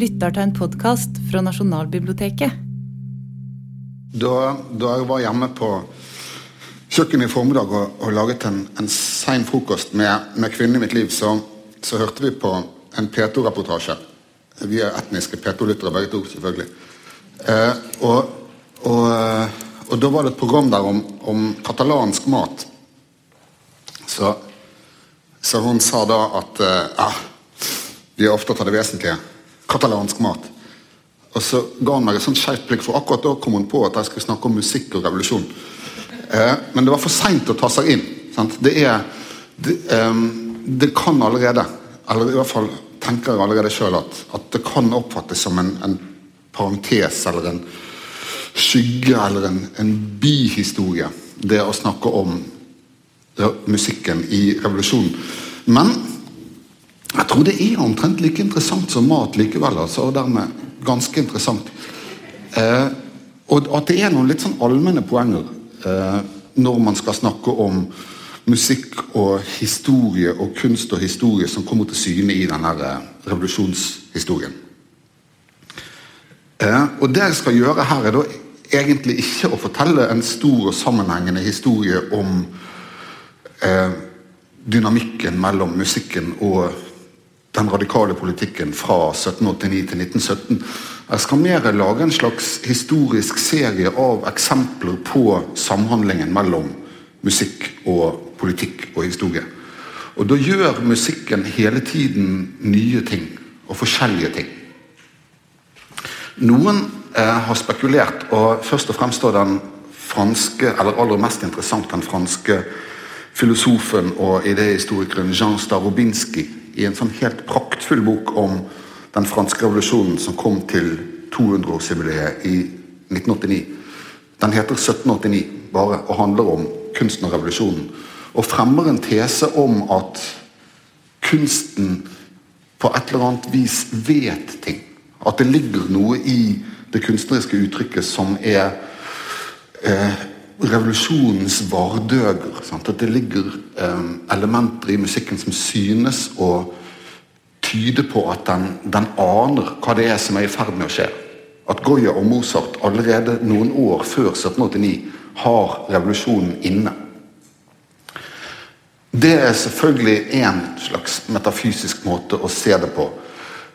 lytter til en podkast fra Nasjonalbiblioteket. Da, da jeg var hjemme på kjøkkenet i formiddag og, og laget en, en sein frokost med, med kvinnen i mitt liv, så, så hørte vi på en P2-reportasje. Vi er etniske P2-lyttere begge to, selvfølgelig. Eh, og, og, og, da var det et program der om, om katalansk mat. Så, så, hun sa da at eh, vi er opptatt av det vesentlige. Katalansk mat. Og så ga hun meg et sånt skeivt blikk, for akkurat da kom hun på at jeg skulle snakke om musikk og revolusjon. Eh, men det var for seint å ta seg inn. Sant? Det er det, eh, det, kan allerede, eller i hvert fall tenker jeg allerede sjøl, at, at, det kan oppfattes som en, en parentes eller en skygge eller en, en bihistorie, det å snakke om musikken i revolusjonen. Men jeg tror det er omtrent like interessant som mat likevel. altså, og dermed ganske interessant. Eh, og at det er noen litt sånn allmenne poenger eh, når man skal snakke om musikk og historie og kunst og historie som kommer til syne i denne eh, revolusjonshistorien. Eh, og det jeg skal gjøre her, er da egentlig ikke å fortelle en stor og sammenhengende historie om eh, dynamikken mellom musikken og den radikale politikken fra 1789 til 1917. Jeg skal mer lage en slags historisk serie av eksempler på samhandlingen mellom musikk og politikk og historie. Og Da gjør musikken hele tiden nye ting og forskjellige ting. Noen eh, har spekulert, og først og fremst da den franske, eller aller mest interessant den franske filosofen og idéhistorikeren Jean Starobinski i en sånn helt praktfull bok om den franske revolusjonen som kom til 200-årsjubileet i 1989. Den heter 1789 bare og handler om kunsten og revolusjonen. Og fremmer en tese om at kunsten på et eller annet vis vet ting. At det ligger noe i det kunstneriske uttrykket som er eh, revolusjonens vardøger. Sant? At det ligger eh, elementer i musikken som synes å tyde på at den, den, aner hva det er som er i ferd med å skje. At Goya og Mozart allerede noen år før 1789 har revolusjonen inne. Det er selvfølgelig en slags metafysisk måte å se det på.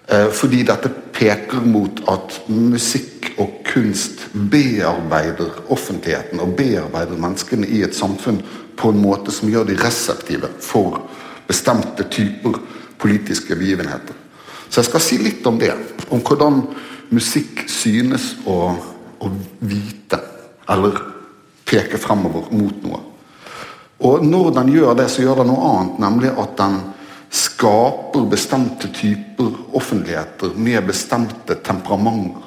Eh, fordi dette peker mot at musikk og kunst bearbeider offentligheten og bearbeider menneskene i et samfunn på en måte som gjør de reseptive for bestemte typer politiske begivenheter. Så jeg skal si litt om det. Om hvordan musikk synes å, å vite, eller peke fremover mot noe. Og når den gjør det, så gjør den noe annet, nemlig at den skaper bestemte typer offentligheter med bestemte temperamenter.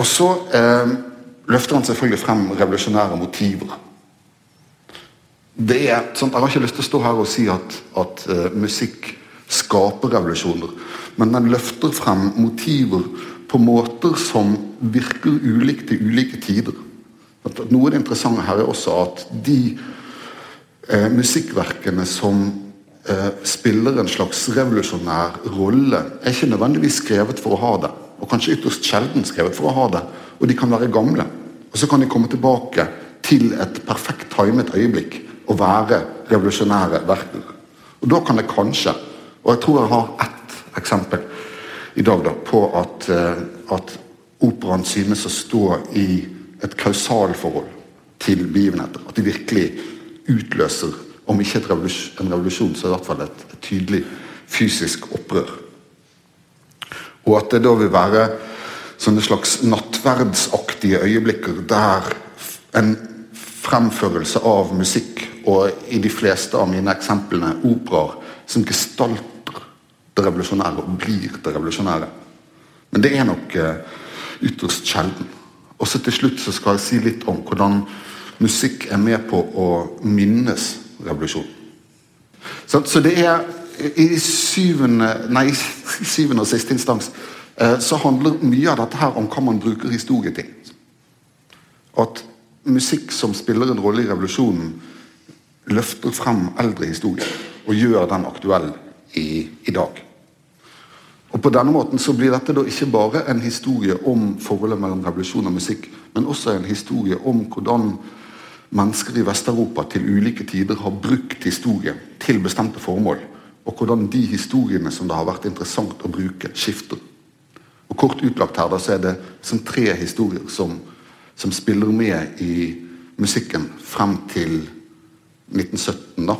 Og så eh, løfter han selvfølgelig frem revolusjonære motiver. Er, sånn, Jeg har ikke lyst til å stå her og si at, at uh, musikk skaper revolusjoner, men den løfter frem motiver på måter som virker ulikt i ulike tider. At, noe av det interessante her er også at de eh, musikkverkene som eh, spiller en slags revolusjonær rolle, er ikke nødvendigvis skrevet for å ha det. Og kanskje ytterst sjelden skrevet for å ha det. Og de kan være gamle. Og så kan de komme tilbake til et perfekt timet øyeblikk og være revolusjonære verker. Og da kan det kanskje, og jeg tror jeg har ett eksempel i dag da, på at, eh, at operaen synes å stå i et kausalforhold til begivenheter. At de virkelig utløser, om ikke revolusjon, en revolusjon, så i hvert fall et, et tydelig fysisk opprør. Og at det da vil være sånne slags nattverdsaktige øyeblikker der en fremførelse av musikk, og i de fleste av mine eksemplene operaer, som gestalter det revolusjonære og blir det revolusjonære. Men det er nok uh, ytterst sjelden. Og så til slutt så skal jeg si litt om hvordan musikk er med på å minnes revolusjonen. Så, det er i syvende, nei, syvende og siste instans eh, så handler mye av dette her om hva man bruker historie til. At musikk som spiller en rolle i revolusjonen, løfter frem eldre historier og gjør den aktuell i, i dag. Og På denne måten så blir dette da ikke bare en historie om forholdet mellom revolusjon og musikk, men også en historie om hvordan mennesker i Vest-Europa til ulike tider har brukt historien til bestemte formål. Og hvordan de historiene som det har vært interessant å bruke, skifter. Og Kort utlagt her da, så er det som tre historier som, som spiller med i musikken frem til 1917, da,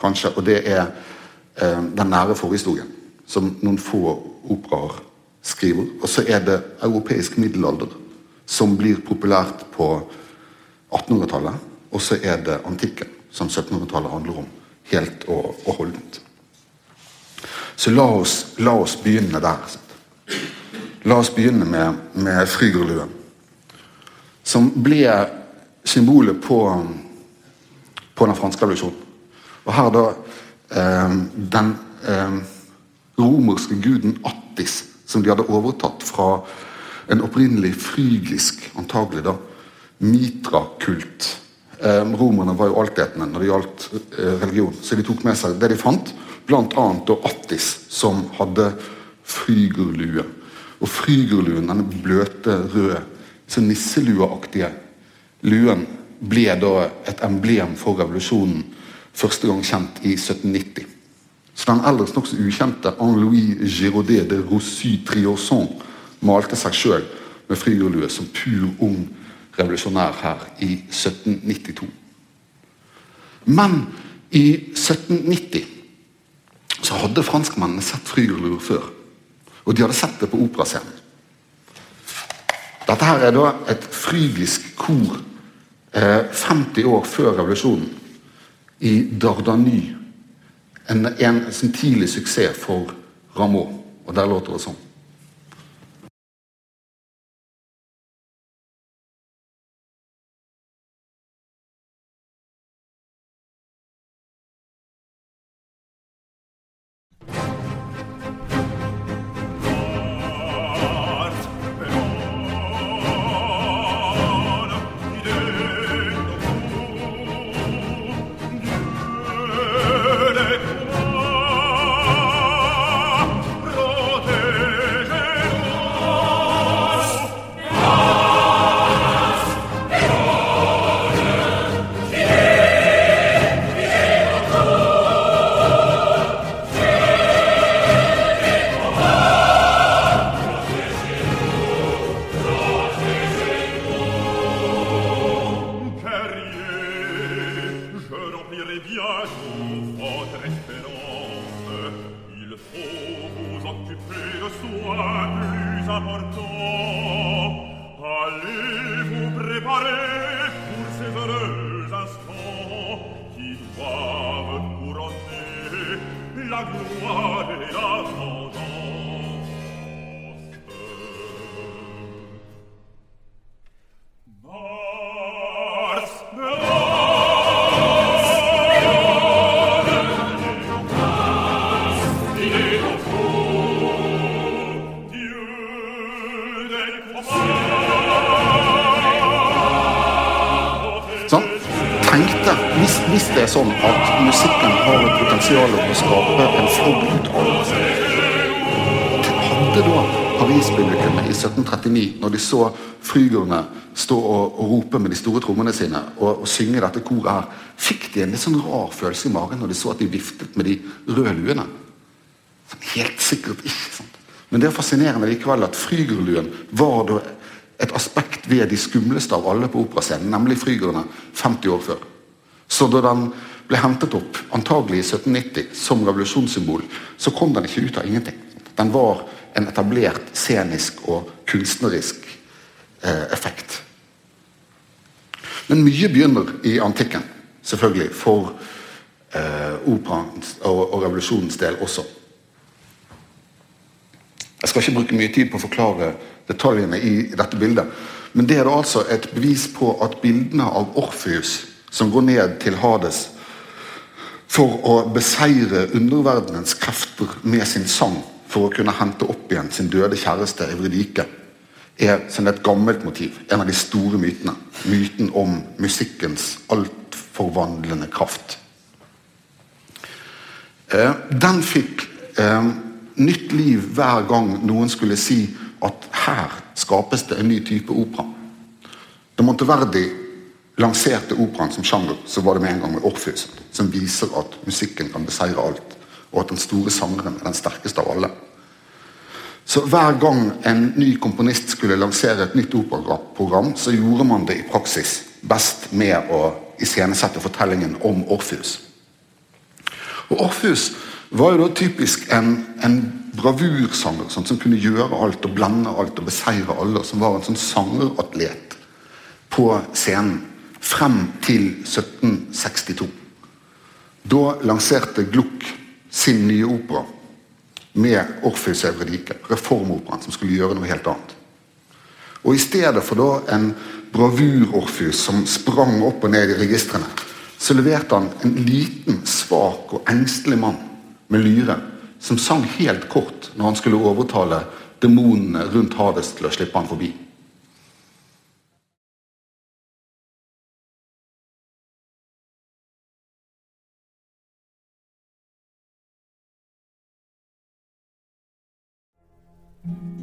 kanskje. Og det er eh, den nære forhistorien, som noen få operaer skriver. Og så er det europeisk middelalder, som blir populært på 1800-tallet. Og så er det antikken, som 1700-tallet handler om, helt og, og holdent. Så la oss, la oss, begynne der. La oss begynne med, med Frygerluen, som ble symbolet på, på den franske revolusjonen. Og her da eh, den eh, romerske guden Attis, som de hadde overtatt fra en opprinnelig frygisk, antagelig da, Mitra-kult. Eh, romerne var jo altetende når det gjaldt eh, religion, så de tok med seg det de fant. Bl.a. Attis, som hadde frygerlue. Og frygerluen, denne bløte, røde, så nisselueaktige luen, ble da et emblem for revolusjonen. Første gang kjent i 1790. Så den ellers nokså ukjente Anne-Louis Giraudet de Rossy Triosson malte seg sjøl med frygerlue som pur ung revolusjonær her i 1792. Men i 1790 så hadde franskmennene sett Frygerlur før. Og de hadde sett det på operascenen. Dette her er da et frygisk kor eh, 50 år før revolusjonen i Dardany. En, en, en tidlig suksess for Rameau. Og der låter det sånn. Sånn 1739, når de så frygerne stå og, og, rope med de store trommene sine og, og synge dette koret her, fikk de en litt sånn rar følelse i magen når de så at de viftet med de røde luene? Sånn, helt sikkert ikke. sant? Men det er fascinerende likevel at frygerluen var da et aspekt ved de skumleste av alle på operascenen, nemlig frygerne 50 år før. Så da den ble hentet opp, antagelig i 1790, som revolusjonssymbol, så kom den ikke ut av ingenting. Den var en etablert scenisk og kunstnerisk eh, effekt. Men mye begynner i antikken, selvfølgelig, for eh, operaens og, og revolusjonens del også. Jeg skal ikke bruke mye tid på å forklare detaljene i dette bildet, men det er da altså et bevis på at bildene av Orfeus som går ned til Hades for å beseire underverdenens krefter med sin sang for å kunne hente opp igjen sin døde kjæreste Evridike, er som et gammelt motiv. En av de store mytene. Myten om musikkens altforvandlende kraft. Eh, den fikk eh, nytt liv hver gang noen skulle si at her skapes det en ny type opera. Da Monteverdi lanserte operaen som sjanger, så var det med en gang med Orpheus, som viser at musikken kan beseire alt, og at den store sangeren er den sterkeste av alle. Så Hver gang en ny komponist skulle lansere et nytt operaprogram, så gjorde man det i praksis best med å iscenesette fortellingen om Orpheus. Og Orpheus var jo da typisk en, en bravursanger sånn, som kunne gjøre alt og blende alt og beseire alle. Som var en sånn sangeratlet på scenen frem til 1762. Da lanserte Gluck sin nye opera med Orpheus Euridike, reformoperaen som skulle gjøre noe helt annet. Og I stedet for da en bravur-Orpheus som sprang opp og ned i registrene, så leverte han en liten, svak og engstelig mann med lyre, som sang helt kort når han skulle overtale demonene rundt Hades til å slippe han forbi. Mm-hmm.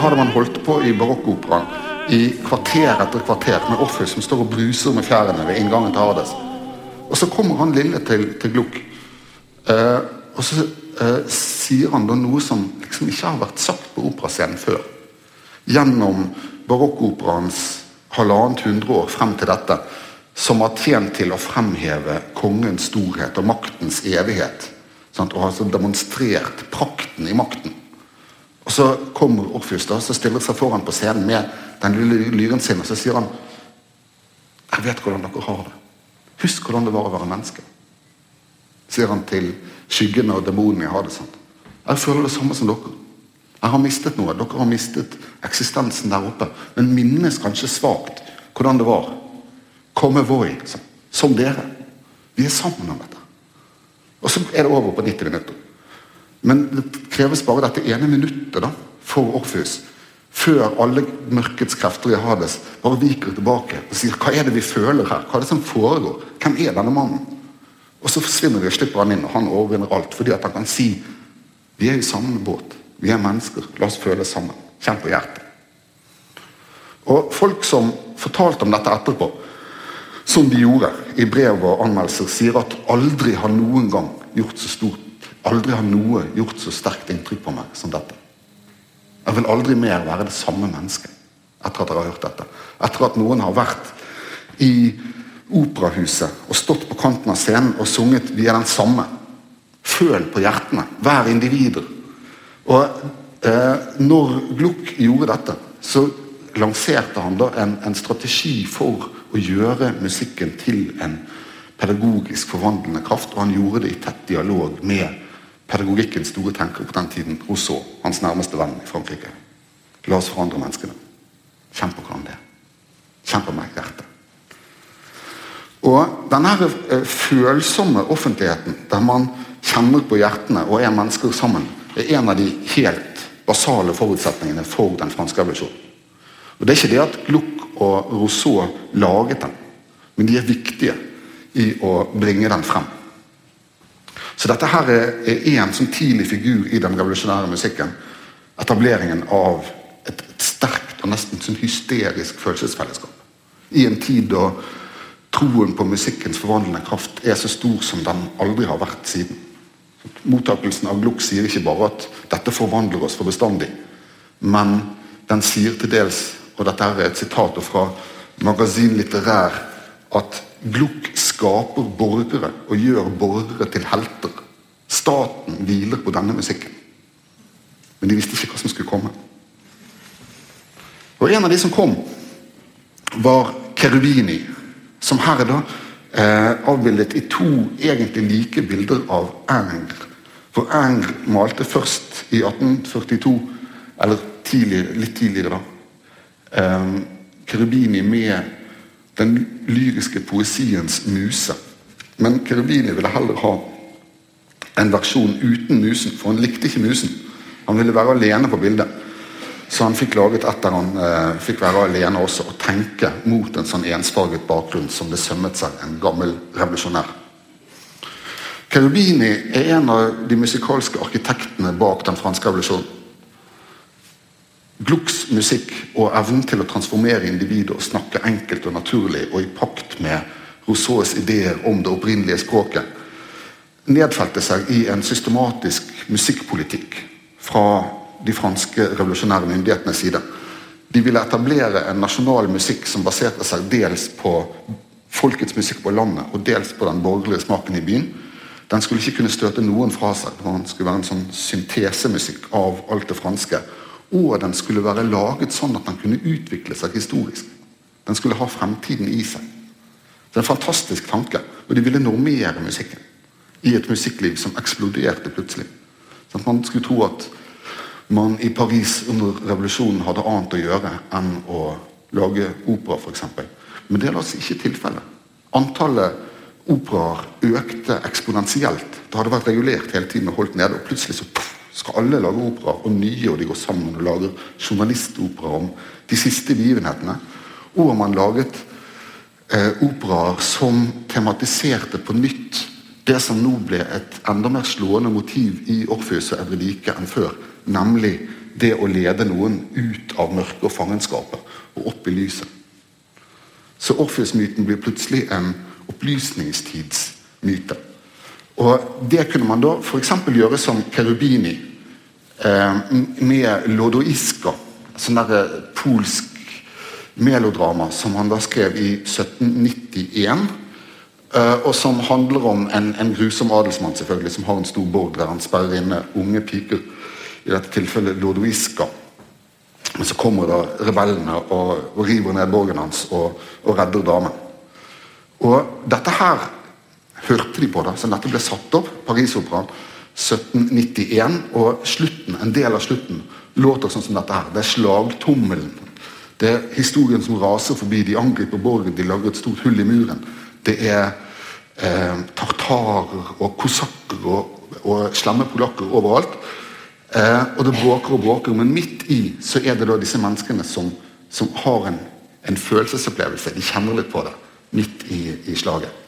Hadde man holdt på i barokkoperaen i kvarter etter kvarter med Orfeus som står og bruser med fjærene ved inngangen til Hades. Og så kommer han lille til, til Gluck. Eh, og så eh, sier han da noe som liksom ikke har vært sagt på operascenen før. Gjennom barokkoperaens halvannet hundre år frem til dette, som har tjent til å fremheve kongens storhet og maktens evighet. Sant? Og har altså demonstrert prakten i makten. Og Så kommer Orfeus da, så stiller seg foran på scenen med den lille lyren sin og så sier han Jeg vet hvordan dere har det. Husk hvordan det var å være menneske. Sier han til skyggene og demonene i Hades. Jeg føler det samme som dere. Jeg har mistet noe. Dere har mistet eksistensen der oppe. Men minnes kanskje svakt hvordan det var. Komme voi, som dere. Vi er sammen om dette. Og så er det over på 90 minutter. Men det kreves bare dette ene minuttet da, for Orfus. før alle mørkets krefter i Hades bare viker tilbake og sier hva er det vi føler her? Hva er det som foregår? Hvem er denne mannen? Og så forsvinner vi og slipper han inn, og han overvinner alt. Fordi at han kan si vi er i samme båt. Vi er mennesker. La oss føle sammen. Kjenn på hjertet. Og Folk som fortalte om dette etterpå, som de gjorde i brev og anmeldelser, sier at aldri har noen gang gjort så stort Aldri har noe gjort så sterkt inntrykk på meg som dette. Jeg vil aldri mer være det samme mennesket etter at dere har hørt dette. Etter at noen har vært i operahuset og stått på kanten av scenen og sunget 'Vi er den samme'. Føl på hjertene. Hver individer. Og eh, når Gluck gjorde dette, så lanserte han da en, en strategi for å gjøre musikken til en pedagogisk forvandlende kraft, og han gjorde det i tett dialog med pedagogikkens store tenker på den tiden, Rousseau, hans nærmeste venn i Frankrike. La oss forandre menneskene. Kjenn på hvordan det er. Kjenn på meg hjertet. Og denne eh, følsomme offentligheten, der man kjenner på hjertene og er mennesker sammen, er en av de helt basale forutsetningene for den franske revolusjonen. Og Det er ikke det at Gluck og Rousseau laget den, men de er viktige i å bringe den frem. Så dette her er en sånn tidlig figur i den revolusjonære musikken. Etableringen av et, et sterkt og nesten sånn hysterisk følelsesfellesskap. I en tid da troen på musikkens forvandlende kraft er så stor som den aldri har vært siden. Mottakelsen av Gluck sier ikke bare at 'dette forvandler oss for bestandig', men den sier til dels, og dette er et sitat fra Magasin litterær, at Gluck skaper borgere og gjør borgere til helter staten hviler på denne musikken. Men de visste ikke hva som skulle komme. Og En av de som kom, var Kerubini, som her er da eh, avbildet i to egentlig like bilder av Engl. For Engl malte først i 1842, eller tidligere, litt tidligere, da. Eh, Kerubini med den lyriske poesiens muse. Men Kerubini ville heller ha en versjon uten musen, for han likte ikke musen. Han ville være alene på bildet. Så han fikk laget et han eh, fikk være alene også og tenke mot en sånn ensfarget bakgrunn som det sømmet seg en gammel revolusjonær. Kerubini er en av de musikalske arkitektene bak den franske revolusjonen. Glucks musikk og evnen til å transformere individet og snakke enkelt og naturlig og i pakt med Rousseaus ideer om det opprinnelige språket, nedfelte seg i en systematisk musikkpolitikk fra de franske revolusjonære myndighetenes side. De ville etablere en nasjonal musikk som baserte seg dels på folkets musikk på landet og dels på den borgerlige smaken i byen. Den skulle ikke kunne støte noen fra seg. Den skulle være en sånn syntesemusikk av alt det franske. Og den skulle være laget sånn at den kunne utvikle seg historisk. Den skulle ha fremtiden i seg. Det er en fantastisk tanke. Og de ville normere musikken i et musikkliv som eksploderte plutselig. Sånn at man skulle tro at man i Paris under revolusjonen hadde annet å gjøre enn å lage opera, f.eks. Men det er altså ikke tilfellet. Antallet operaer økte eksponentielt. Det hadde vært regulert hele tiden og holdt nede, og plutselig så puff, skal alle lage operaer, og nye, og de går sammen og lager journalistoperaer om de siste begivenhetene. Og man laget eh, operaer som tematiserte på nytt det som nå ble et enda mer slående motiv i Orpheus og Evredike enn før Nemlig det å lede noen ut av mørket og fangenskapet og opp i lyset. Så Orfeus-myten blir plutselig en opplysningstidsmyte. Og Det kunne man da f.eks. gjøre som Kerubini eh, med Lodoiska, sånn der eh, polsk melodrama som han da skrev i 1791. Eh, og som handler om en, en grusom adelsmann selvfølgelig, som har en stor borg der han sperrer inne unge piker i dette tilfellet Lodoiska. Men så kommer da rebellene og, og river ned borgen hans og, og, redder damen. Og dette her hørte de på, det. så dette ble satt opp. Parisoperaen 1791. Og slutten, en del av slutten låter sånn som dette her. Det er slagtommelen. Det er historien som raser forbi. De angriper borgen, de lager et stort hull i muren. Det er eh, tartarer og kosakker og, og slemme polakker overalt. Eh, og det bråker og bråker, men midt i så er det da disse menneskene som, som har en, en, følelsesopplevelse. De kjenner litt på det midt i, i slaget.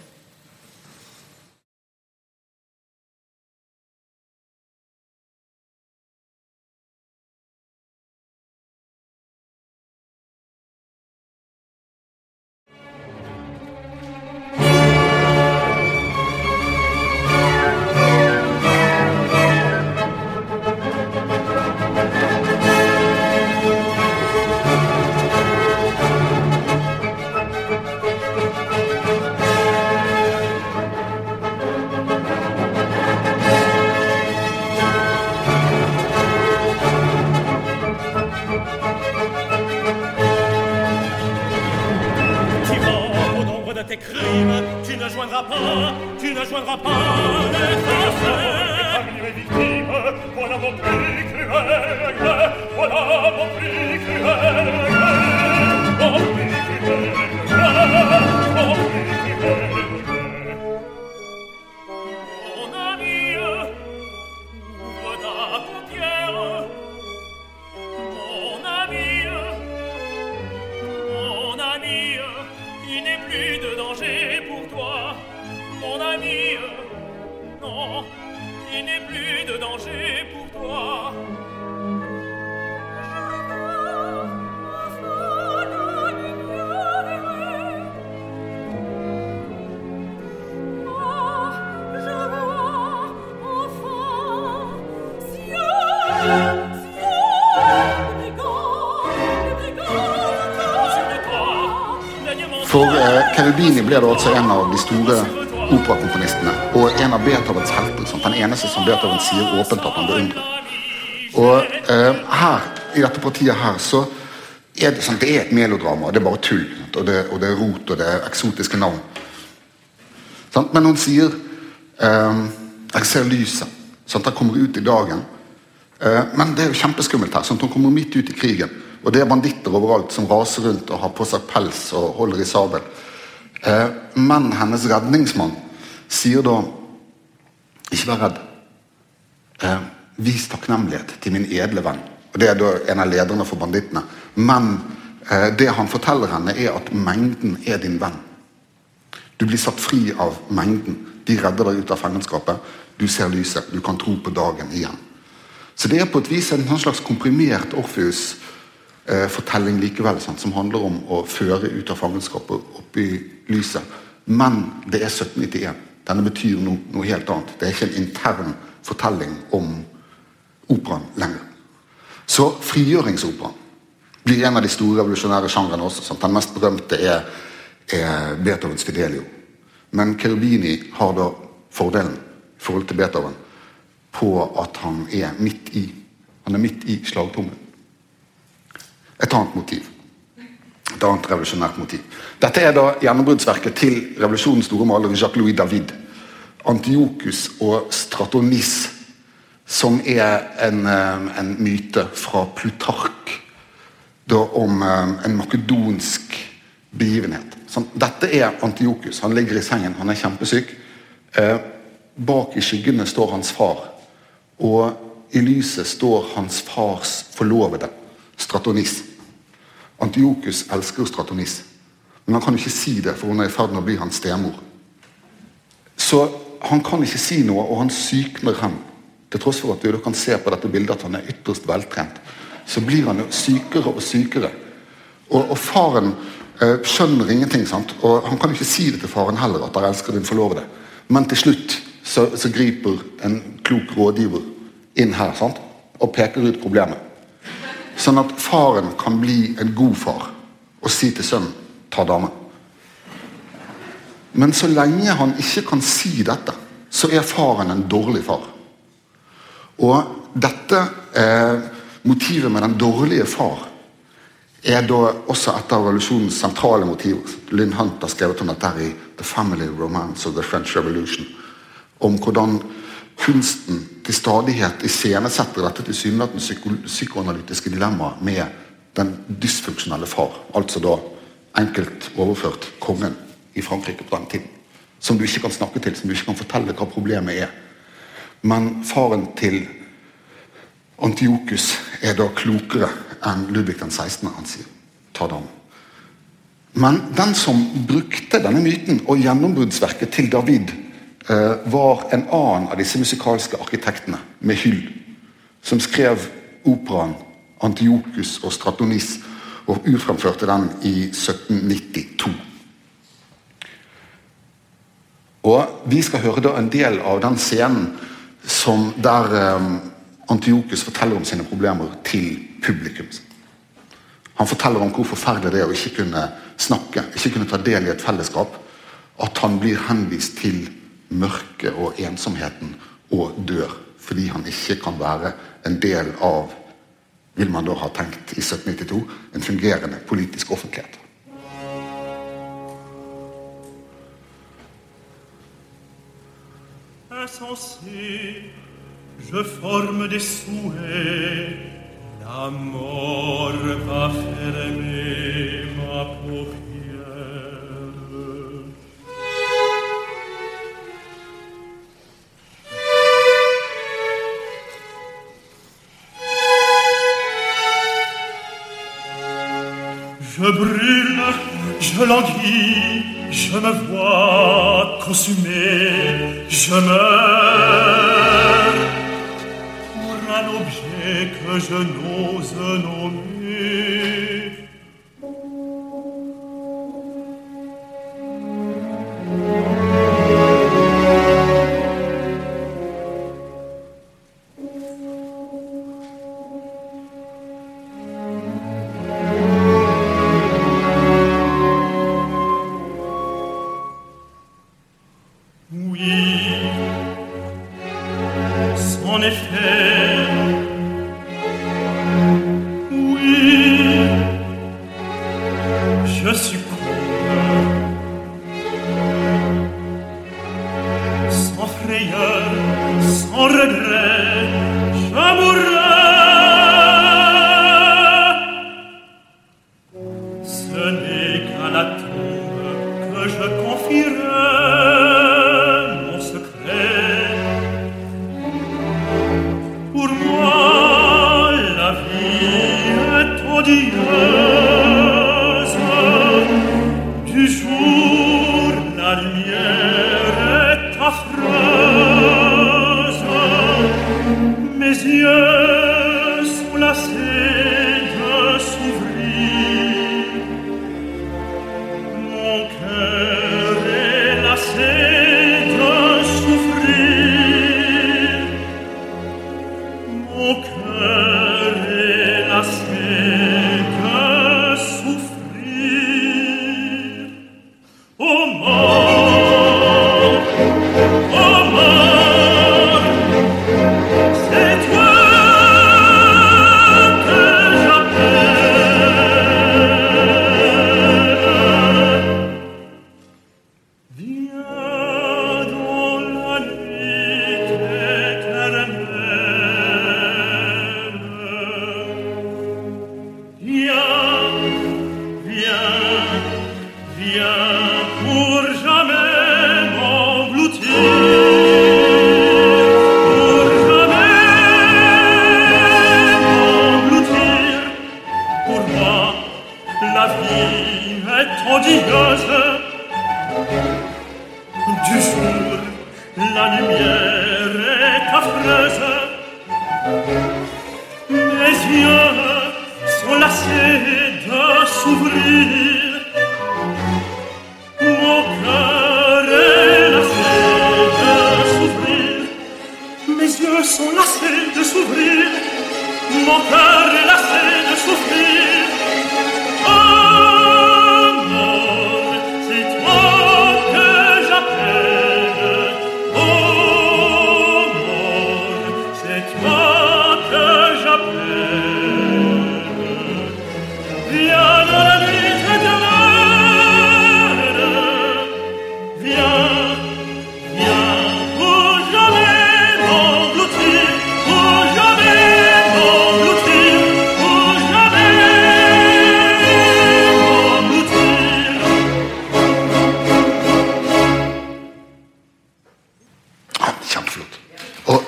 For eh, Cherubini ble det altså en av de store operakomponistene og en av Beethovens helter. Sånn, den eneste som Beethoven sier åpent at han beundrer. Og eh, her, i dette partiet her så er det, sånn, det er et melodrama, det er bare tull. Og det, og det, er rot, og det er eksotiske navn. Sånn, men hun sier eh, 'Jeg ser lyset'. Sånn, det kommer ut i dagen. Eh, men det er jo kjempeskummelt her. Sånn, hun kommer midt ut i krigen. Og det er banditter overalt som raser rundt og har på seg pels og holder i sabel. Eh, men hennes redningsmann sier da Ikke vær redd. Eh, vis takknemlighet til min edle venn. Og Det er da en av lederne for bandittene. Men eh, det han forteller henne, er at mengden er din venn. Du blir satt fri av mengden. De redder deg ut av fangenskapet. Du ser lyset. Du kan tro på dagen igjen. Så det er på et vis en sånn slags komprimert Orpheus eh, fortelling likevel, sant, som handler om å føre ut av fangenskapet opp i lyset. Men det er 1791. Denne betyr noe, noe helt annet. Det er ikke en intern fortelling om operaen lenger. Så frigjøringsoperaen blir en av de store revolusjonære sjangrene også. Sant? Den mest berømte er, er Beethovens Fidelio. Men Cherubini har da fordelen i forhold til Beethoven på at han er midt i han er midt i slagtommen. Et annet motiv. Et annet revolusjonært motiv. Dette er da gjennombruddsverket til revolusjonens store maler Jacques-Louis David. Antiochus og Stratonis, som er en, eh, en myte fra Plutark da, om eh, en makedonsk begivenhet. Sånn, dette er Antiochus. Han ligger i sengen, han er kjempesyk. Eh, bak i skyggene står hans far. Og i lyset står hans fars forlovede, Stratonis. Antiokus elsker Stratonis, men han kan ikke si det, for hun er i ferd med å bli hans stemor. Så han kan ikke si noe, og han sykner hen. Til tross for at du kan se på dette bildet at han er ytterst veltrent, så blir han jo sykere og sykere. Og, og faren eh, skjønner ingenting, sant? og han kan ikke si det til faren heller, at han elsker din forlovede. Men til slutt så, så griper en klok rådgiver inn her sant? og peker ut problemet. Sånn at faren kan bli en god far og si til sønnen 'ta dame'. Men så lenge han ikke kan si dette, så er faren en dårlig far. Og dette eh, motivet med den dårlige far er da også et av revolusjonens sentrale motiver. Lynn Hunt har skrevet om dette her i 'The Family Romance of the French Revolution'. Om hvordan kunsten til stadighet iscenesetter dette tilsynelatende psyko psykoanalytiske dilemmaet med den dysfunksjonelle far. Altså da enkelt overført kongen i Frankrike på den tiden. Som du ikke kan snakke til, som du ikke kan fortelle hva problemet er. Men faren til Antiokus er da klokere enn Ludvig den 16. Han sier dam. Men den som brukte denne myten og gjennombruddsverket til David var en annen av disse musikalske arkitektene, med Hyll, som skrev operaen 'Antiokus og Stratonis' og utframførte den i 1792. Og Vi skal høre da en del av den scenen som der um, Antiokus forteller om sine problemer til publikum. Han forteller om hvor forferdelig det er å ikke kunne snakke, ikke kunne ta del i et fellesskap. At han blir henvist til mørket og ensomheten og dør fordi han ikke kan være en del av vil man da ha tenkt i 1792 en fungerende politisk offentlighet. Je forme des souhaits, la mort va fermer ma paupière. Je languis, je me vois consumé, je meurs pour un objet que je n'ose nommer.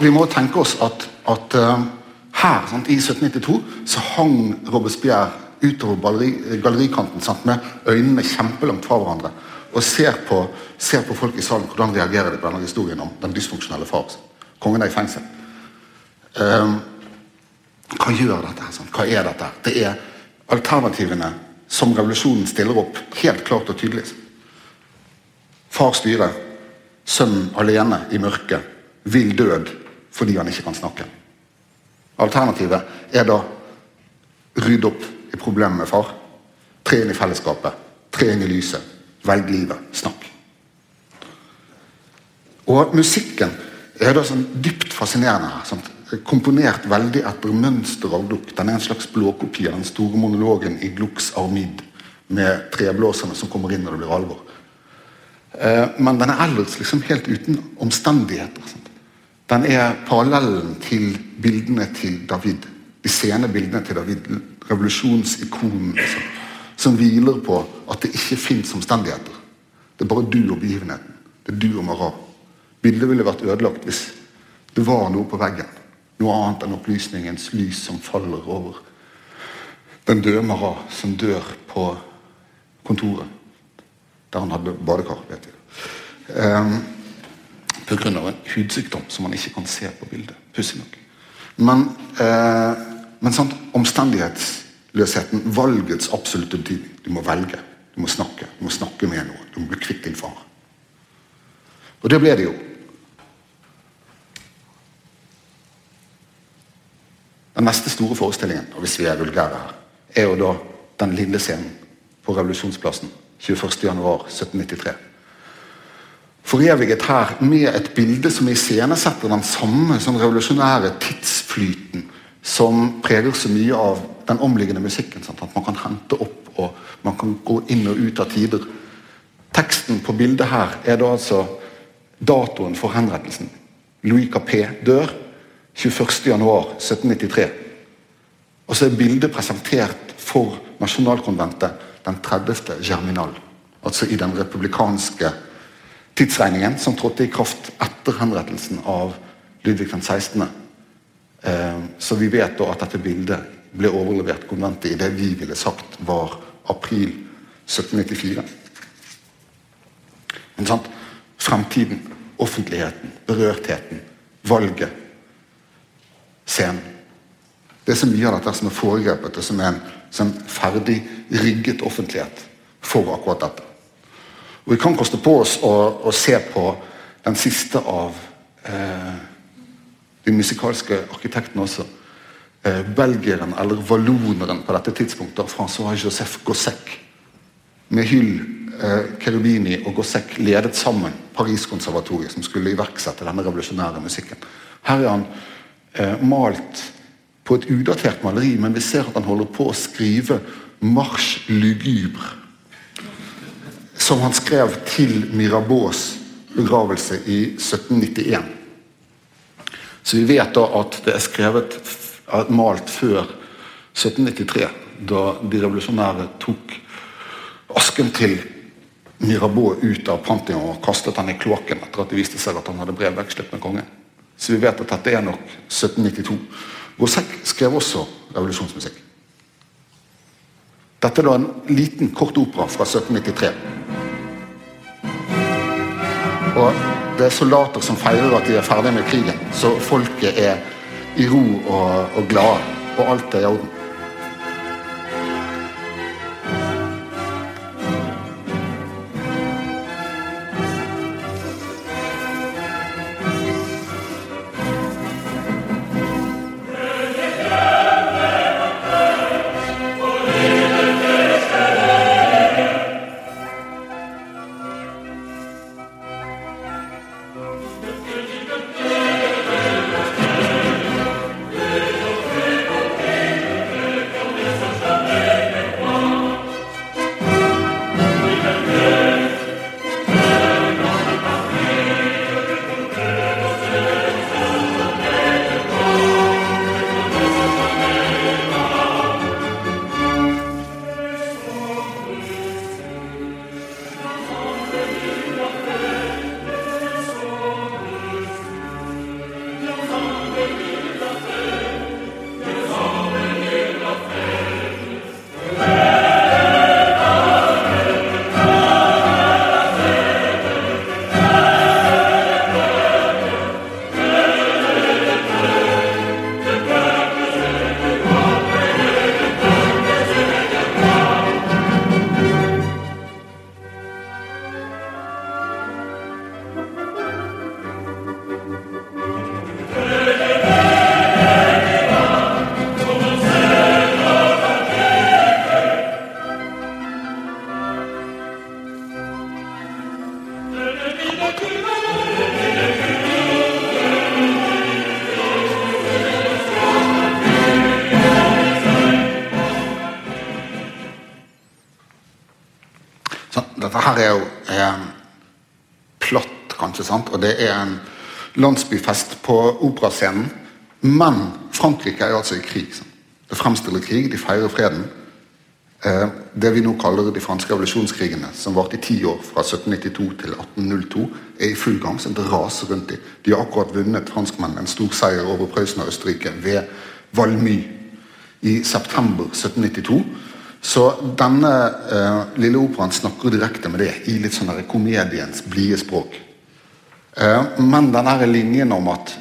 Vi må tenke oss at, at uh, her, sant, i 1792, så hang Robespierre utover galleri, gallerikanten sant, med øynene kjempelangt fra hverandre og ser på, ser på folk i salen hvordan reagerer de på denne historien om den dysfunksjonelle far. Kongen er i fengsel. Um, hva gjør dette? her. Hva er dette? Det er alternativene som revolusjonen stiller opp, helt klart og tydelig. Far styrer, sønnen alene i mørket, vil død fordi han ikke kan snakke. Alternativet er da rydde opp i problemet med far, tre inn i fellesskapet, tre inn i lyset, velg livet, snakk. Og musikken er da sånn dypt fascinerende her. Sant? Komponert veldig etter mønster av Gluck. Den er en slags blåkopi av den store monologen i Glucks Armid med treblåserne som kommer inn når det blir alvor. Eh, Men den er ellers liksom helt uten omstendigheter. Sant? Den er parallellen til bildene til David. De sene bildene til David. Revolusjonsikonen liksom, som hviler på at det ikke fins omstendigheter. Det er bare du og begivenheten. Det er du og Marat. Bildet ville vært ødelagt hvis det var noe på veggen. Noe annet enn opplysningens lys som faller over den døde Marat som dør på kontoret. Der han hadde badekar, vet jeg. Um, Pga. en hudsykdom som man ikke kan se på bildet. Pussig nok. Men, eh, men sant, omstendighetsløsheten, valgets absolutte betydning. Du må velge. Du må snakke. Du må snakke med noen. Du må bli kvitt din far. Og det ble det jo. Den neste store forestillingen, og hvis vi er vulgære her, er jo da den lille scenen på Revolusjonsplassen 21.1.1793. Foreviget her med et bilde som iscenesetter den samme sånn revolusjonære tidsflyten som preger så mye av den omliggende musikken. Sant? At man kan hente opp og man kan gå inn og ut av tider. Teksten på bildet her er da altså datoen for henrettelsen. Louis Capet dør 21.1.1793. Og så er bildet presentert for Nasjonalkonventet den 30. Germinal. Altså i den republikanske tidsregningen som trådte i kraft etter henrettelsen av Ludvig den 16. Eh, Så vi vet da at dette bildet ble overlevert konventet i det vi ville sagt var april 1794. Men sant? Fremtiden, offentligheten, berørtheten, valget, scenen. Det er så mye av dette som er foregrepet, og som er en sånn ferdig rigget offentlighet for akkurat dette. Og Vi kan koste på oss å, å se på den siste av eh, de musikalske arkitektene også. Eh, belgieren, eller valloneren på dette tidspunktet, Francois Joseph Gossec. Med Hyll, eh, Cherubini og Gossec ledet sammen Paris-konservatoriet, som skulle iverksette denne revolusjonære musikken. Her er han eh, malt på et udatert maleri, men vi ser at han holder på å skrive Marche lugubre som han skrev til Mirabeaus begravelse i 1791. Så vi vet da at det er skrevet malt før 1793, da de revolusjonære tok asken til Mirabeau ut av Pantheon og kastet han i kloakken etter at det viste seg at han hadde brevvekslet med kongen. Så vi vet at dette er nok 1792. Gossec skrev også revolusjonsmusikk. Dette er da en liten, kort opera fra 1793. Og det er soldater som feirer at de er ferdige med krigen, så folket er i ro og, og glade, og alt er i orden. Dette her er jo eh, platt, kanskje, sant? og det er en landsbyfest på operascenen. Men Frankrike er altså i krig. Sant? Det fremstiller krig, de feirer freden. Eh, det vi nå kaller de franske revolusjonskrigene, som varte i ti år, fra 1792 til 1802, er i full gang. Så det raser rundt dem. De har akkurat vunnet franskmennene en stor seier over Prøysen og Østerrike ved Valmy i september 1792. Så denne eh, lille operaen snakker direkte med det i litt sånn komediens blide språk. Eh, men den her linjen om at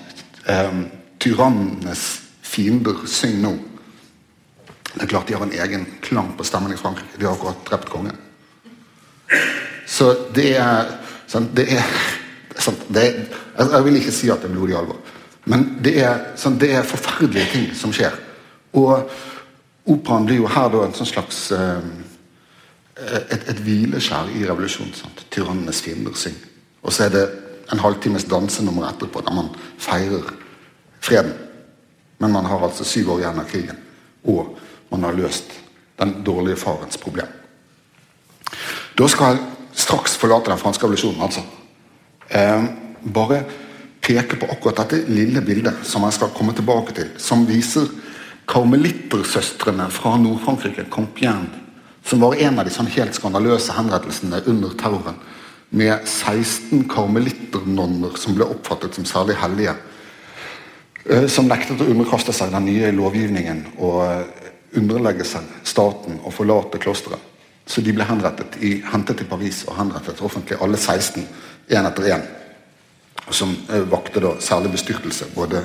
eh, tyrannenes fiender synger nå Det er klart de har en egen klang på stemmen i Frankrike. De har akkurat drept kongen. Så det er sånn, det er, sånn, det jeg, jeg vil ikke si at det er blodig alvor, men det er, sånn, det er forferdelige ting som skjer. Og operaen blir jo her da en sånn slags eh, et, et hvileskjær i revolusjonen. Tyrannenes fiender synger. Og så er det en halvtimes dansenummer etterpå der man feirer freden. Men man har altså syv år igjen av krigen, og man har løst den dårlige farens problem. Da skal jeg straks forlate den franske revolusjonen, altså. Eh, bare peke på akkurat dette lille bildet som jeg skal komme tilbake til, som viser karmelittersøstrene fra Nord-Frankrike, Compiègne, som var en av de sånn helt skandaløse henrettelsene under terroren, med 16 karmelitternonner som ble oppfattet som særlig hellige, eh, som nektet å underkaste seg den nye lovgivningen og eh, underlegge seg staten og forlate klosteret. Så de ble henrettet i, hentet til Paris og henrettet offentlig, alle 16, én etter én. Som eh, vakte da særlig bestyrtelse både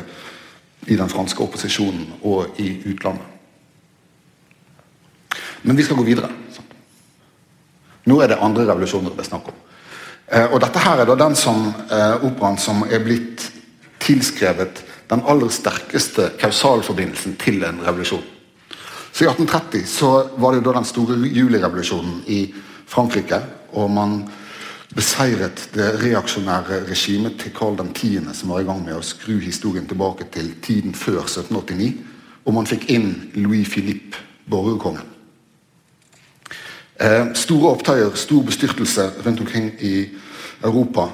i den franske opposisjonen og i utlandet. Men vi skal gå videre. Nå er det andre revolusjoner det er snakk om. Eh, og dette her er da den som, eh, operaen som er blitt tilskrevet den aller sterkeste kausalforbindelsen til en revolusjon. Så I 1830 så var det jo da den store julirevolusjonen i Frankrike. Og man beseiret det reaksjonære regimet til Karl 10., som var i gang med å skru historien tilbake til tiden før 1789. Og man fikk inn Louis Philippe, borgerkongen. Eh, store opptøyer, stor bestyrtelse rundt omkring i Europa.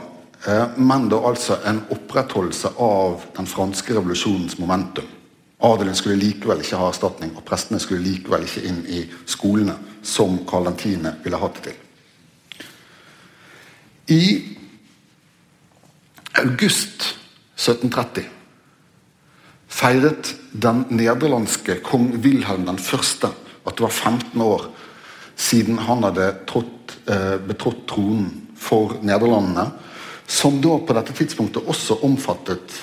Eh, men da altså en opprettholdelse av den franske revolusjonens momentum. Adelen skulle likevel ikke ha erstatning, og prestene skulle likevel ikke inn i skolene, som Karl 10. ville hatt det til. I august 1730 feiret den nederlandske kong Wilhelm 1. at det var 15 år siden han hadde trådt, eh, betrådt tronen for Nederlandene, som da på dette tidspunktet også omfattet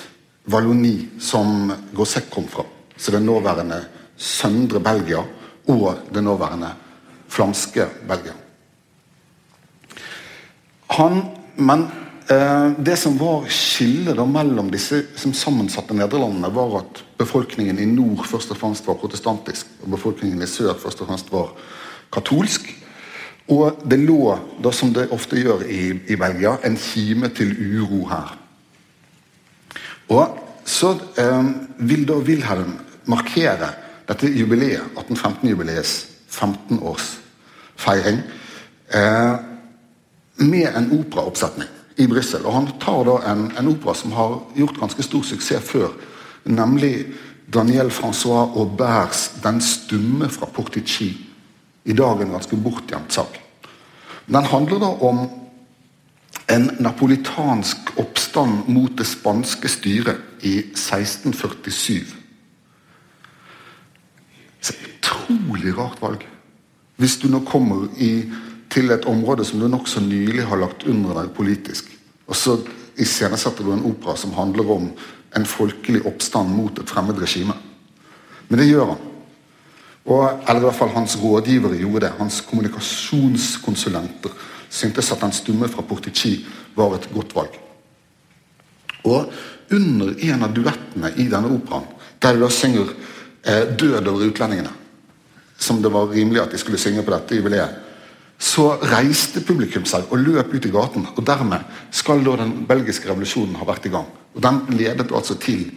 Wallonie, som Gosset kom fra. Så det nåværende søndre Belgia og det nåværende flamske Belgia. Han, men eh, det som var skillet mellom disse som sammensatte Nederlandene, var at befolkningen i nord først og fremst var protestantisk, og befolkningen i sør først og fremst var katolsk. Og det lå, da som det ofte gjør i, i Belgia, en kime til uro her. Og så eh, vil da Wilhelm markere dette jubileet, 1815-jubileets 15-årsfeiring, eh, med en operaoppsetning i Brussel. Og han tar da en, en, opera som har gjort ganske stor suksess før, nemlig Daniel Francois Auberts 'Den stumme fra Portici'. I dag en ganske bortgjemt sak. Den handler da om en napolitansk oppstand mot det spanske styret i 1647. Så utrolig rart valg. Hvis du nå kommer i til et område som du nokså nylig har lagt under deg politisk. Og så iscenesetter du en opera som handler om en folkelig oppstand mot et fremmed regime. Men det gjør han. Og, eller i hvert fall hans rådgivere gjorde det. Hans kommunikasjonskonsulenter syntes at den stumme fra Portici var et godt valg. Og under en av duettene i denne operaen, der synger eh, 'Død over utlendingene', som det var rimelig at de skulle synge på dette jubileet, så reiste publikum seg og løp ut i gaten. og Dermed skal da den belgiske revolusjonen ha vært i gang. Og Den ledet altså til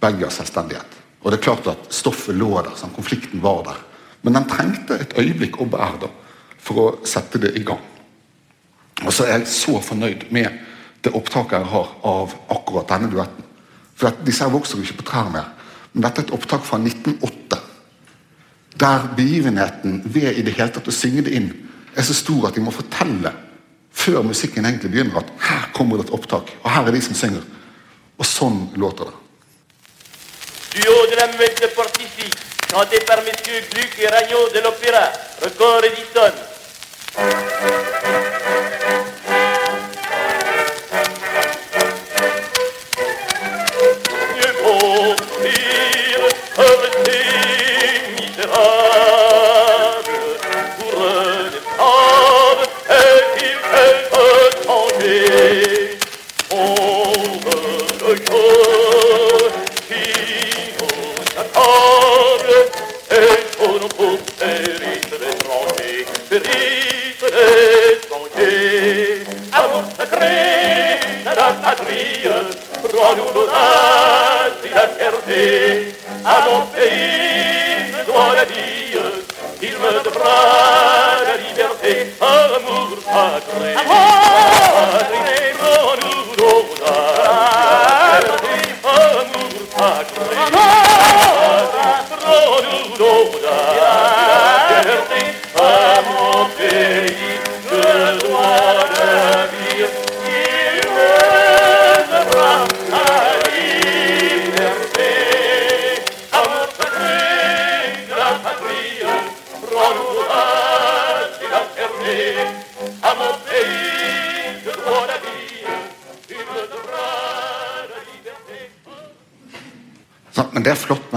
Belgias selvstendighet. Og det er klart at Stoffet lå der, sånn, konflikten var der. Men den trengte et øyeblikk å bære da, for å sette det i gang. Og så er jeg så fornøyd med det opptaket jeg har av akkurat denne duetten. For disse her vokser jo ikke på trær mer. Men dette er et opptak fra 1908. Der begivenheten ved i det hele tatt å synge det inn er så stor at de må fortelle før musikken egentlig begynner at her kommer det et opptak, og her er de som synger. Og sånn låter det. Chanté par messieurs Gluck et heureux il me devra la liberté. Amour sacré,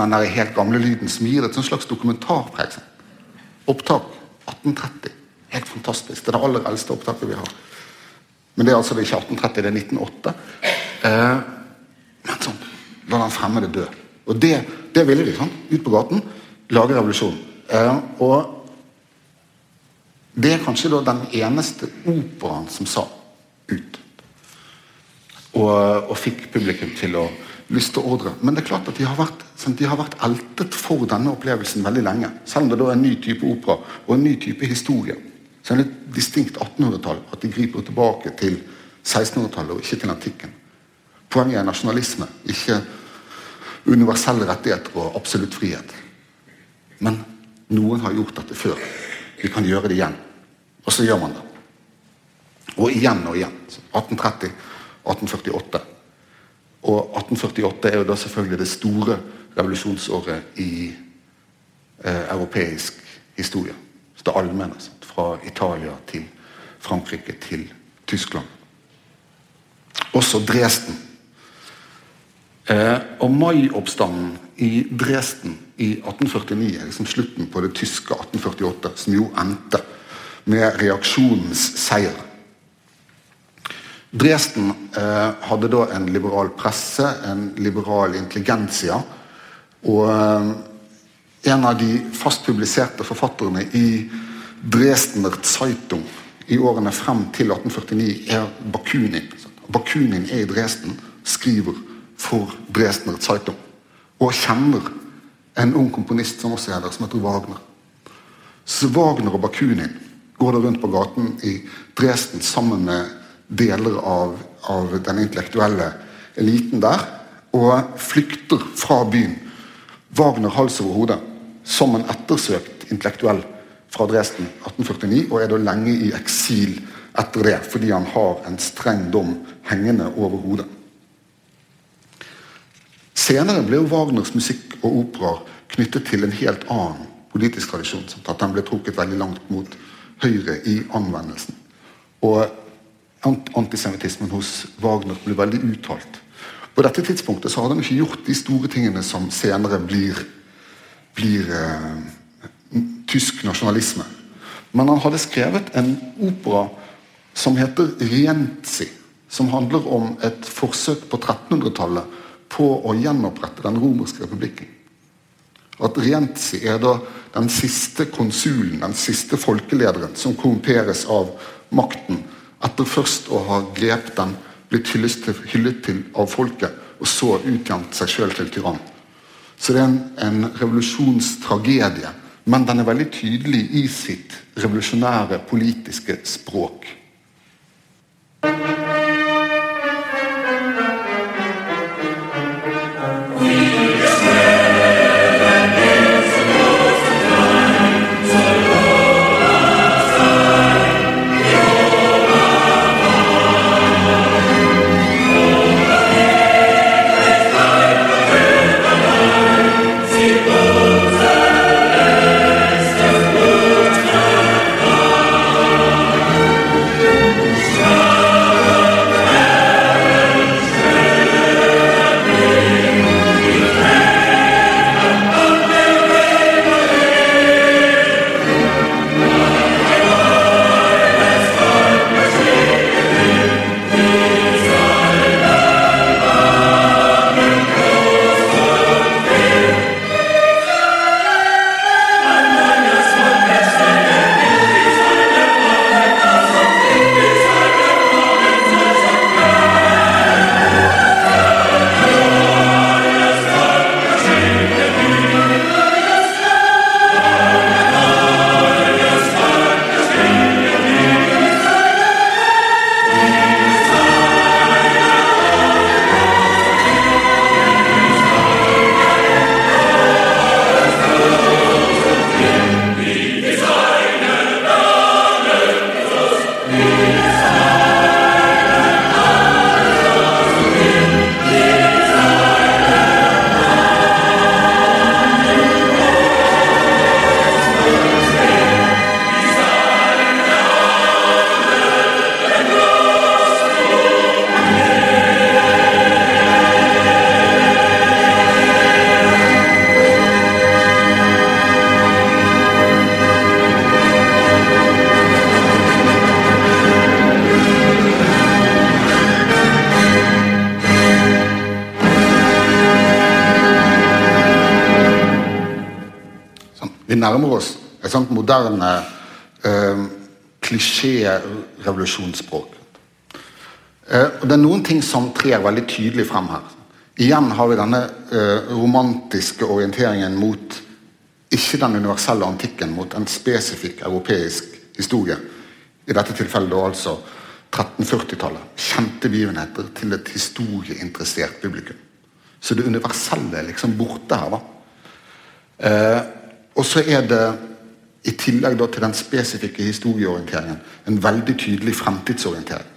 den der helt gamle lyden som gir et slags dokumentarpreg. sant? Opptak 1830. Helt fantastisk. Det er det aller eldste opptaket vi har. Men det er altså ikke 1830, det er 1908. Eh, men sånn, la den fremmede dø. Og det, det ville de. sånn, Ut på gaten, lage revolusjon. Eh, og det er kanskje da den eneste operaen som sa ut. Og, og fikk publikum til å lyste ordre. Men det er klart at de har, vært, sånn, de har vært altet for denne opplevelsen veldig lenge. Selv om det da er en ny type opera og en ny type historie. Så er det et distinkt 1800-tall at de griper tilbake til 1600-tallet og ikke til antikken. Poenget er nasjonalisme, ikke universelle rettigheter og absolutt frihet. Men noen har gjort dette før. Vi kan gjøre det igjen. Og så gjør man det. Og igjen og igjen. 1830, 1848. Og 1848 er jo da selvfølgelig det store revolusjonsåret i eh, europeisk historie. Så det allmenne. fra Italia til Frankrike til Tyskland. Også Dresden. Eh, og maioppstanden i Dresden i 1849 er liksom slutten på det tyske 1848, som jo endte med reaksjonens seier. Dresden eh, hadde da en liberal presse, en liberal intelligensia. Og eh, en av de fast publiserte forfatterne i Dresdner Zeitung i årene frem til 1849 er Bakunin. Bakunin er i Dresden, skriver for Dresdner Zeitung. Og kjenner en ung komponist som også er der, som heter Wagner. Så Wagner og Bakunin går da rundt på gaten i Dresden sammen med deler av, av den intellektuelle eliten der, og flykter fra byen. Wagner hals over hodet, som en ettersøkt intellektuell fra Dresden 1849, og er da lenge i eksil etter det, fordi han har en streng dom hengende over hodet. Senere ble jo Wagners musikk og operaer knyttet til en helt annen politisk tradisjon. Sånn at den ble trukket veldig langt mot høyre i anvendelsen. Og antisemittismen hos Wagner ble veldig uttalt. På dette tidspunktet så hadde han ikke gjort de store tingene som senere blir, blir eh, tysk nasjonalisme. Men han hadde skrevet en opera som heter 'Rienzi', som handler om et forsøk på 1300-tallet på å gjenopprette den romerske republikken. At Rienzi er da den siste konsulen, den siste folkelederen, som korrumperes av makten etter først å ha grepet den, blitt hyllet til, av folket, og så utjevnt seg sjøl til tyrann. Så det er en, en revolusjonstragedie, men den er veldig tydelig i sitt revolusjonære politiske språk. Nærmer oss et sånt moderne eh, klisjé-revolusjonsspråk. Eh, det er noen ting som trer veldig tydelig frem her. Igjen har vi denne eh, romantiske orienteringen mot ikke den universelle antikken, mot en spesifikk europeisk historie. I dette tilfellet da altså 1340-tallet. Kjente begivenheter til et historieinteressert publikum. Så det universelle er liksom borte her. da. Eh, og så er det, i tillegg til den spesifikke historieorienteringen, en veldig tydelig fremtidsorientering.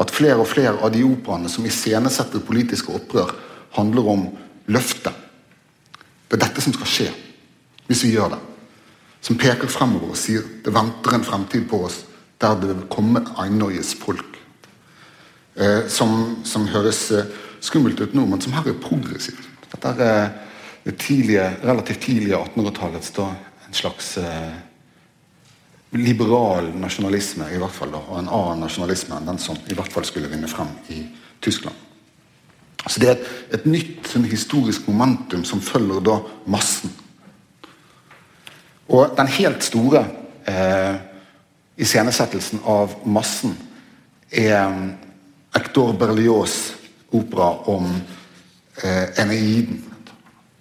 At flere og flere av de operaene som iscenesetter politiske opprør, handler om løftet. Det er dette som skal skje, hvis vi gjør det. som peker fremover og sier det venter en fremtid på oss der det vil komme einøyes folk. Eh, som, som, høres eh, skummelt ut nå, men som her er progressivt. Dette er det tidlige, relativt tidlige 1800-tallets en slags eh, liberal nasjonalisme, i hvert fall, da, og en annen nasjonalisme enn den som i hvert fall skulle vinne frem i Tyskland. Så Det er et, et nytt sånn, historisk momentum som følger da massen. Og den helt store eh, iscenesettelsen av massen er um, Hector Berlioz' opera om eh, Eneiden.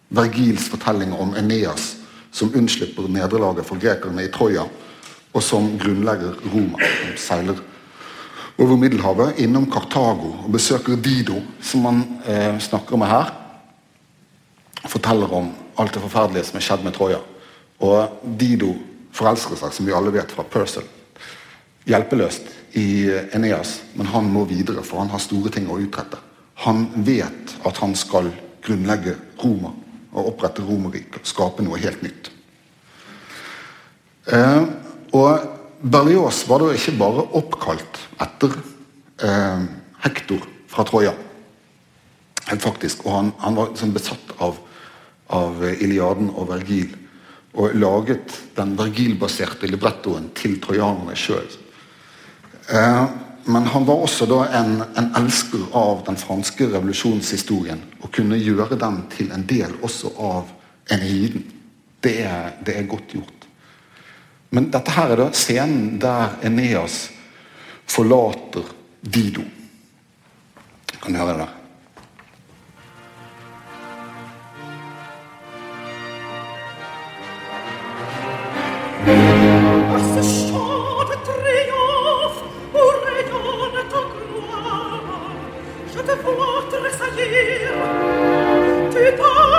Vergils fortelling om Eneas som unnslipper nederlaget for grekerne i Troja, og som grunnlegger Roma. Som seiler over Middelhavet, innom Kartago og besøker Dido, som han eh, snakker med her. Forteller om alt det forferdelige som er skjedd med Troja. Og Dido forelsker seg, som vi alle vet fra Purcell, hjelpeløst i Eneas, men han må videre, for han har store ting å utrette. Han vet at han skal grunnlegge Roma og opprette Romerriket og skape noe helt nytt. Eh, og Berlioz var da ikke bare oppkalt etter eh, Hektor fra Troja. Faktisk, og Han, han var sånn besatt av, av, Iliaden og Vergil. Og laget den Vergil-baserte librettoen til trojanerne sjøl. Eh, men han var også da en, en, elsker av den franske revolusjonshistorien. Og kunne gjøre den til en del også av Eneiden. Det er, det er godt gjort. Men dette her er da scenen der Eneas forlater Dido. Kan du høre det der? te voir tressaillir, tu t'en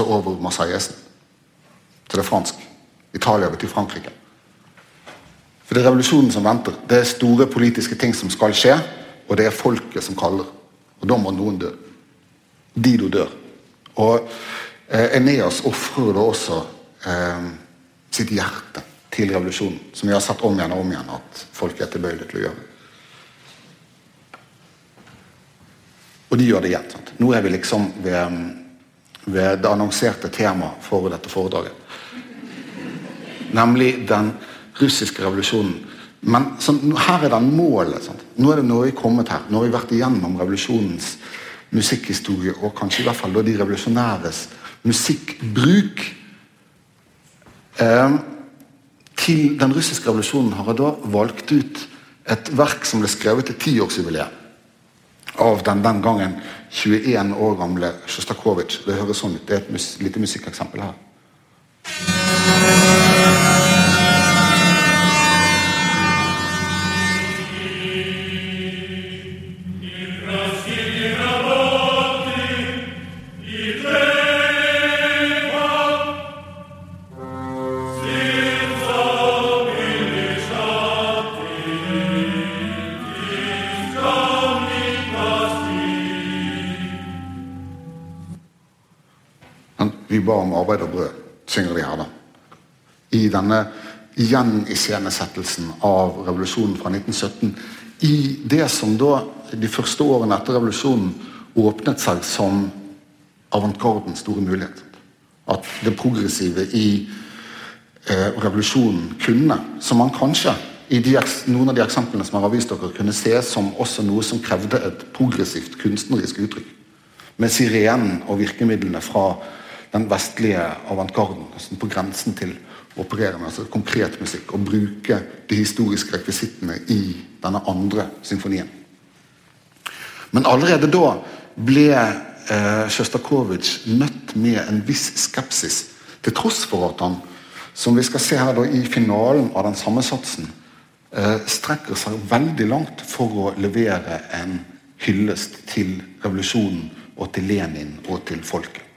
parafrase over Marseillesen. Så det er fransk. Italia betyr Frankrike. For det er revolusjonen som venter. Det er store politiske ting som skal skje, og det er folket som kaller. Og da må noen dø. Dido dør. Og eh, Eneas ofrer da også eh, sitt hjerte til revolusjonen, som vi har sett om igjen og om igjen at folk er tilbøyelige til å gjøre. Og de gjør det igjen. Sant? Nå er vi liksom ved, ved det annonserte temaet for dette foredraget. Nemlig den russiske revolusjonen. Men sånn, her er den målet. Sant? Nå er det Norge kommet her. Nå har vi vært igjennom revolusjonens musikkhistorie, og kanskje i hvert fall de revolusjonæres musikkbruk. Eh, til den russiske revolusjonen har jeg da valgt ut et verk som ble skrevet til tiårsjubileet av den den gangen 21 år gamle Sjostakovitsj. Det høres sånn ut. Det er et mus lite musikkeksempel her. Ba om arbeid og brød, synger de her da. I denne gjeniscenesettelsen av revolusjonen fra 1917. I det som da de første årene etter revolusjonen åpnet seg som avantgardens store mulighet. At det progressive i eh, revolusjonen kunne, som man kanskje i de, noen av de eksemplene som jeg har vist dere, kunne se som også noe som krevde et progressivt kunstnerisk uttrykk. Med sirenen og virkemidlene fra den vestlige avantgarden, altså på grensen til å operere med altså konkret musikk, og bruke de historiske rekvisittene i denne andre symfonien. Men allerede da ble eh, Sjostakovitsj møtt med en viss skepsis, til tross for at han, som vi skal se her da, i finalen av den samme satsen, eh, strekker seg veldig langt for å levere en hyllest til revolusjonen og til Lenin og til folket.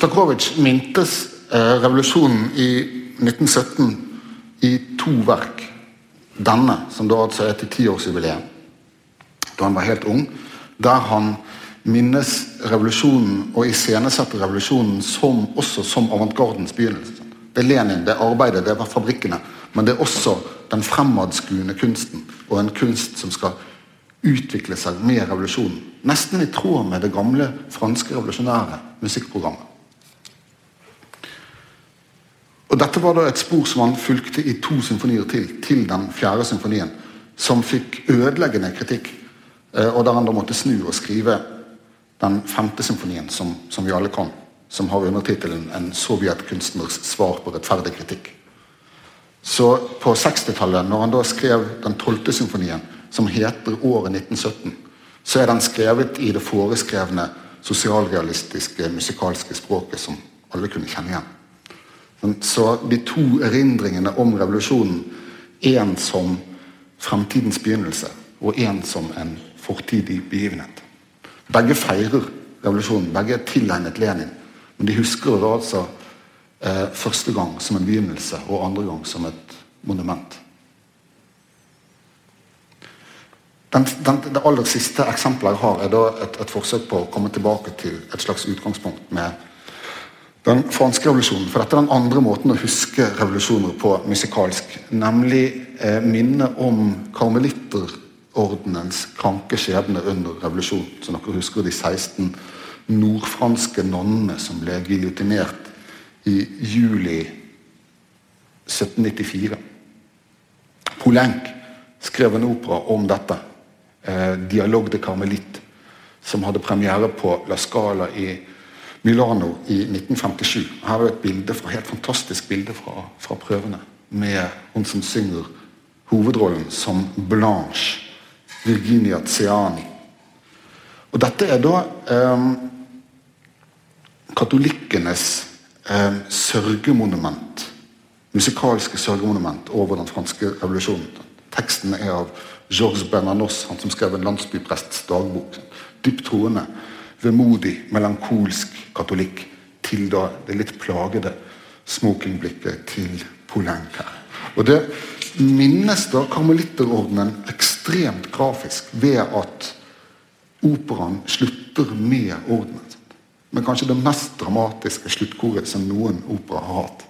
Sjostakovitsj mintes eh, revolusjonen i 1917 i to verk. Denne, som da altså er til tiårsjubileum, da han var helt ung. Der han minnes revolusjonen og iscenesetter revolusjonen som, også som avantgardens begynnelse. Det er Lenin, det er arbeidet, det er fabrikkene. Men det er også den fremadskuende kunsten, og en kunst som skal utvikle seg med revolusjonen. Nesten i tråd med det gamle franske revolusjonære musikkprogrammet. Og Dette var da et spor som han fulgte i to symfonier til, til den fjerde symfonien, som fikk ødeleggende kritikk, eh, og der han da måtte snu og skrive den femte symfonien, som, som vi alle kan, som har undertittelen 'En sovjetkunstners svar på rettferdig kritikk'. Så på 60-tallet, når han da skrev den tolvte symfonien, som heter 'Året 1917', så er den skrevet i det foreskrevne sosialrealistiske musikalske språket som alle kunne kjenne igjen. Så de to erindringene om revolusjonen, én som fremtidens begynnelse og én som en fortidig begivenhet. Begge feirer revolusjonen, begge er tilegnet Lenin. Men de husker det altså eh, første gang som en begynnelse og andre gang som et monument. Den, den, det aller siste eksempelet jeg har, er et, et forsøk på å komme tilbake til et slags utgangspunkt med den franske revolusjonen. For dette er den andre måten å huske revolusjoner på musikalsk. Nemlig eh, minnet om karmelitterordenens kranke skjebne under revolusjonen. Så dere husker de 16 nordfranske nonnene som ble giljotinert i juli 1794. Poulenc skrev en opera om dette. Eh, 'Dialogue de Carmelite', som hadde premiere på La Scala i Milano i 1957. Her er et bilde fra, helt fantastisk bilde fra, fra prøvene med hun som synger hovedrollen som Blanche, Virginia Ziani. Og dette er da eh, katolikkenes eh, sørgemonument. Musikalske sørgemonument over den franske revolusjonen. Teksten er av Georges Bernanos, han som skrev en landsbyprests dagbok. Dypt troende, vemodig, melankolsk katolikk til da det litt plagede smokingblikket til Poulenc her. Og det minnes da karmelitterordenen ekstremt grafisk ved at operaen slutter med ordenen. Men kanskje det mest dramatiske sluttkoret som noen opera har hatt.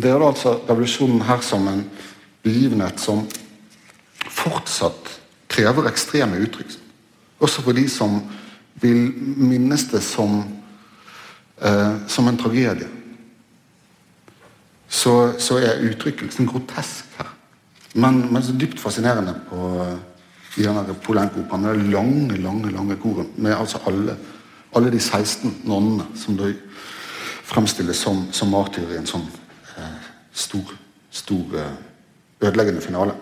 Det er altså revolusjonen her som en begivenhet som fortsatt krever ekstreme uttrykk. Også for de som vil minnes det som, eh, som en tragedie. Så, så er uttrykkelsen grotesk her. Men, men så dypt fascinerende på, i denne Polenko-operaen. Det lange, lange lange koret med altså alle, alle de 16 nonnene som da fremstilles som, som martyrer i en sånn stor, stor eh, ødeleggende finale.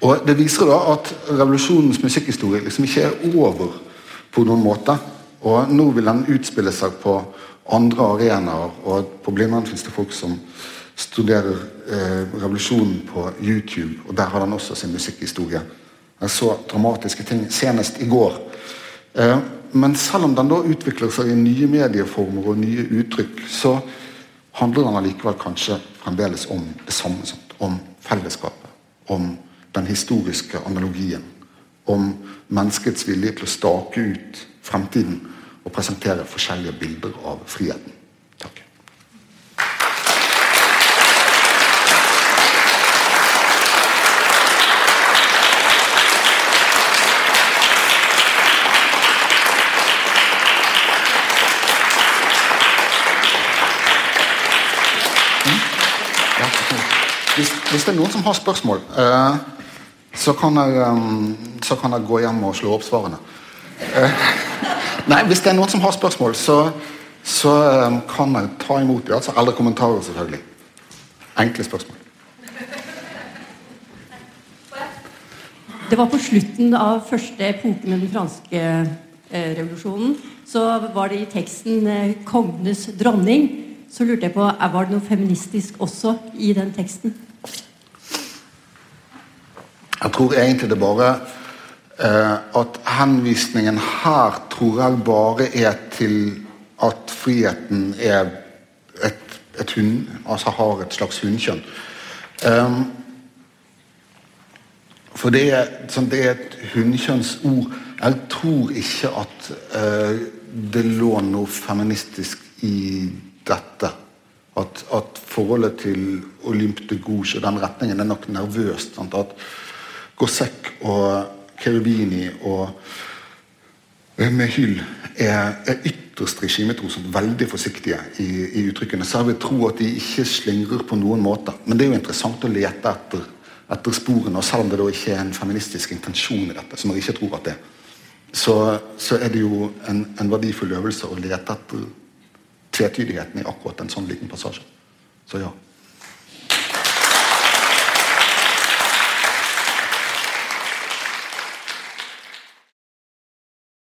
Og Det viser da at revolusjonens musikkhistorie liksom ikke er over på noen måte. Og nå vil den utspille seg på andre arenaer, og på Blindern fins det folk som studerer eh, revolusjonen på YouTube, og der har den også sin musikkhistorie. Jeg så dramatiske ting senest i går. Eh, men selv om den da utvikler seg i nye medieformer og nye uttrykk, så handler den allikevel kanskje fremdeles om det samme. Sant? Om fellesskapet. Om den historiske analogien. Om menneskets vilje til å stake ut fremtiden og presentere forskjellige bilder av friheten. Takk. Ja, hvis, det er noen som har spørsmål, eh, så, kan jeg, eh, så kan jeg gå hjem og slå opp svarene. Eh, nei, hvis det er noen som har spørsmål, så, så kan jeg ta imot dem. Altså, eller kommentarer, selvfølgelig. Enkle spørsmål. Det var på slutten av første epoke med den franske eh, revolusjonen. Så var det i teksten eh, 'Kongenes dronning'. Så lurte jeg på, Var det noe feministisk også i den teksten? Jeg tror egentlig det bare eh, at henvisningen her tror jeg bare er til at friheten er et, et hund, altså har et slags hunnkjønn. Um, for det er, sånn, det er et hunnkjønnsord. Jeg tror ikke at eh, det lå noe feministisk i dette. At, at forholdet til Olympe de Gouge og den retningen er nok nervøst. Sant? At Gossec og Cherubini og eh, Mehyl er, er ytterst regimetro, sånn veldig forsiktige i, i uttrykkene. Vil tro at de ikke slingrer på noen måte. Men det er jo interessant å lete etter, etter sporene, og selv om det da ikke er en feministisk intensjon i dette, som jeg ikke tror at det er, så, så er det jo en, en verdifull øvelse å lete etter tvetydigheten i akkurat en sånn liten passasje. Så ja.